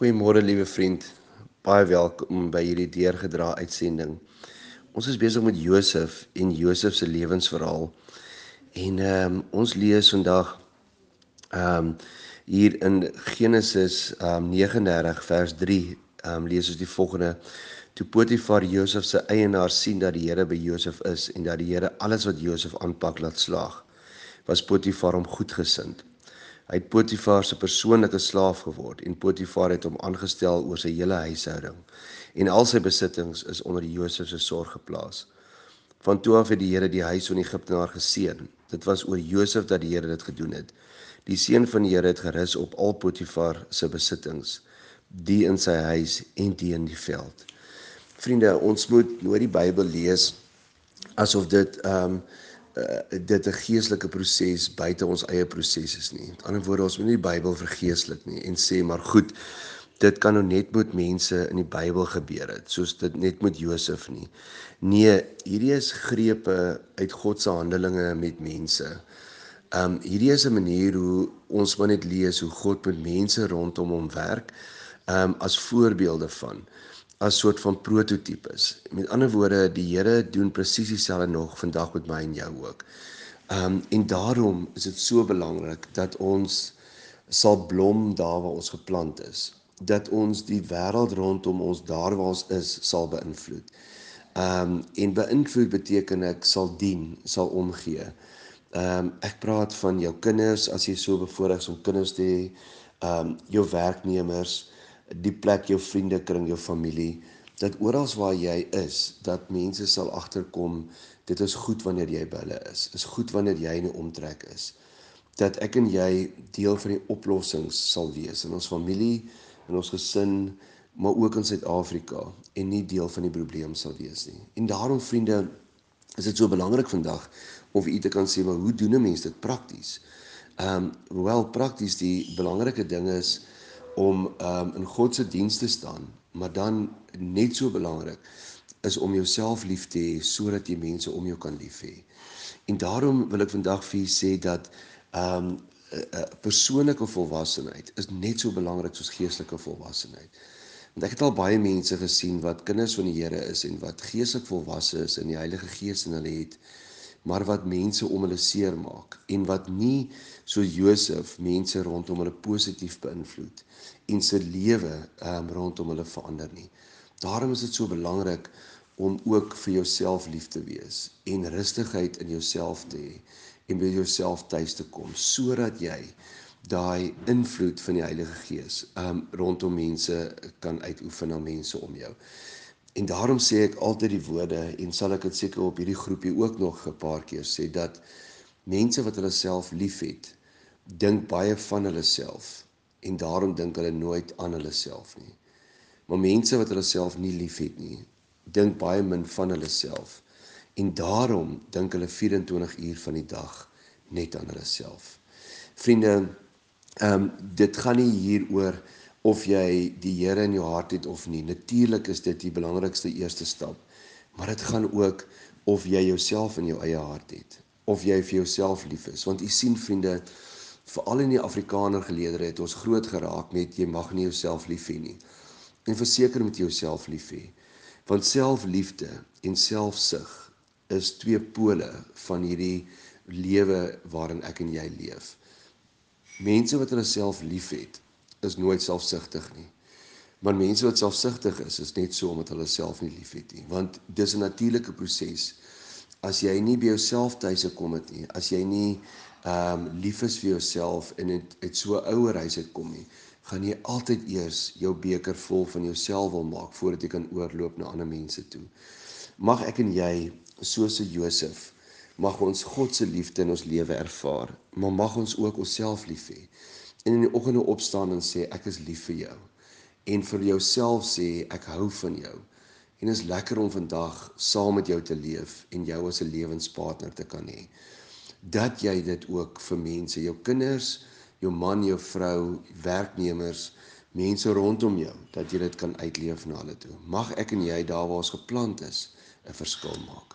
Goeiemôre liewe vriend. Baie welkom by hierdie deurgedra uitsending. Ons is besig met Josef en Josef se lewensverhaal. En ehm um, ons lees vandag ehm um, hier in Genesis ehm um, 39 vers 3 ehm um, lees ons die volgende: Toe Potifar Josef se eienaar sien dat die Here by Josef is en dat die Here alles wat Josef aanpak laat slaag, was Potifar hom goedgesind. Hy het Potifar se persoonlike slaaf geword en Potifar het hom aangestel oor sy hele huishouding en al sy besittings is onder Josef se sorg geplaas. Van toe af het die Here die huis van die Egiptenaar geseën. Dit was oor Josef dat die Here dit gedoen het. Die seën van die Here het gerus op al Potifar se besittings, die in sy huis en die in die veld. Vriende, ons moet nooit die Bybel lees asof dit ehm um, uh, dit 'n geestelike proses buite ons eie proses is nie. Met ander woorde, ons moet nie die Bybel vergeeslik nie en sê maar goed, dit kan nou net met mense in die Bybel gebeur het, soos dit net met Josef nie. Nee, hierdie is grepe uit God se handelinge met mense. Um hierdie is 'n manier hoe ons moet net lees hoe God met mense rondom hom werk um as voorbeelde van as soort van prototipes. Met ander woorde, die Here doen presies dieselfde nog vandag met my en jou ook. Um en daarom is dit so belangrik dat ons sal blom daar waar ons geplant is. Dat ons die wêreld rondom ons daar waar ons is sal beïnvloed. Um en beïnvloed beteken ek sal dien, sal omgee. Um ek praat van jou kinders as jy so bevoorreg is om kinders te hê, um jou werknemers, die plek jou vriende kring jou familie dat oral waar jy is dat mense sal agterkom dit is goed wanneer jy by hulle is is goed wanneer jy in 'n omtrek is dat ek en jy deel van die oplossings sal wees in ons familie in ons gesin maar ook in Suid-Afrika en nie deel van die probleem sal wees nie. En daarom vriende is dit so belangrik vandag of u te kan sê maar hoe doen 'n mens dit prakties? Ehm um, hoewel prakties die belangrike ding is om um, in God se diens te staan, maar dan net so belangrik is om jouself lief te hê sodat jy mense om jou kan lief hê. En daarom wil ek vandag vir julle sê dat ehm um, 'n persoonlike volwassenheid is net so belangrik soos geestelike volwassenheid. Want ek het al baie mense gesien wat kinders van die Here is en wat geestelik volwasse is en die Heilige Gees in hulle het, maar wat mense om hulle seermaak en wat nie so Josef mense rondom hulle positief beïnvloed en se lewe um, rondom hulle verander nie. Daarom is dit so belangrik om ook vir jouself lief te wees en rustigheid in jouself te hê en by jouself tuis te kom sodat jy daai invloed van die Heilige Gees um rondom mense kan uitoefen na mense om jou. En daarom sê ek altyd die woorde en sal ek dit seker op hierdie groepie ook nog 'n paar keer sê dat mense wat hulle self liefhet, dink baie van hulle self en daarom dink hulle nooit aan hulle self nie. Maar mense wat hulle self nie liefhet nie, dink baie min van hulle self en daarom dink hulle 24 uur van die dag net aan hulle self. Vriende, ehm um, dit gaan nie hier oor of jy die Here in jou hart het of nie. Natuurlik is dit die belangrikste eerste stap. Maar dit gaan ook of jy jouself in jou eie hart het of jy vir jouself lief is. Want u sien vriende, veral in die Afrikaner geleedere het ons groot geraak met jy mag nie jouself lief hê nie. En verseker met jouself lief hê. Want selfliefde en selfsug is twee pole van hierdie lewe waarin ek en jy leef. Mense wat hulle self liefhet, is nooit selfsugtig nie. Maar mense wat selfsugtig is, is net so omdat hulle self nie liefhet nie, want dis 'n natuurlike proses. As jy nie by jouself tuis gekom het nie, as jy nie ehm um, lief is vir jouself en dit uit so ouer huis uitkom nie, gaan jy altyd eers jou beker vol van jouself wil maak voordat jy kan oorloop na ander mense toe. Mag ek en jy soos 'n Josef mag ons God se liefde in ons lewe ervaar, maar mag ons ook onsself lief hê en in die oggende opstaan en sê ek is lief vir jou en vir jouself sê ek hou van jou. En is lekker om vandag saam met jou te leef en jou as 'n lewenspartner te kan hê. Dat jy dit ook vir mense jou kinders jou man jou vrou werknemers mense rondom jou dat jy dit kan uitleef na hulle toe. Mag ek en jy daar waar ons geplant is 'n verskil maak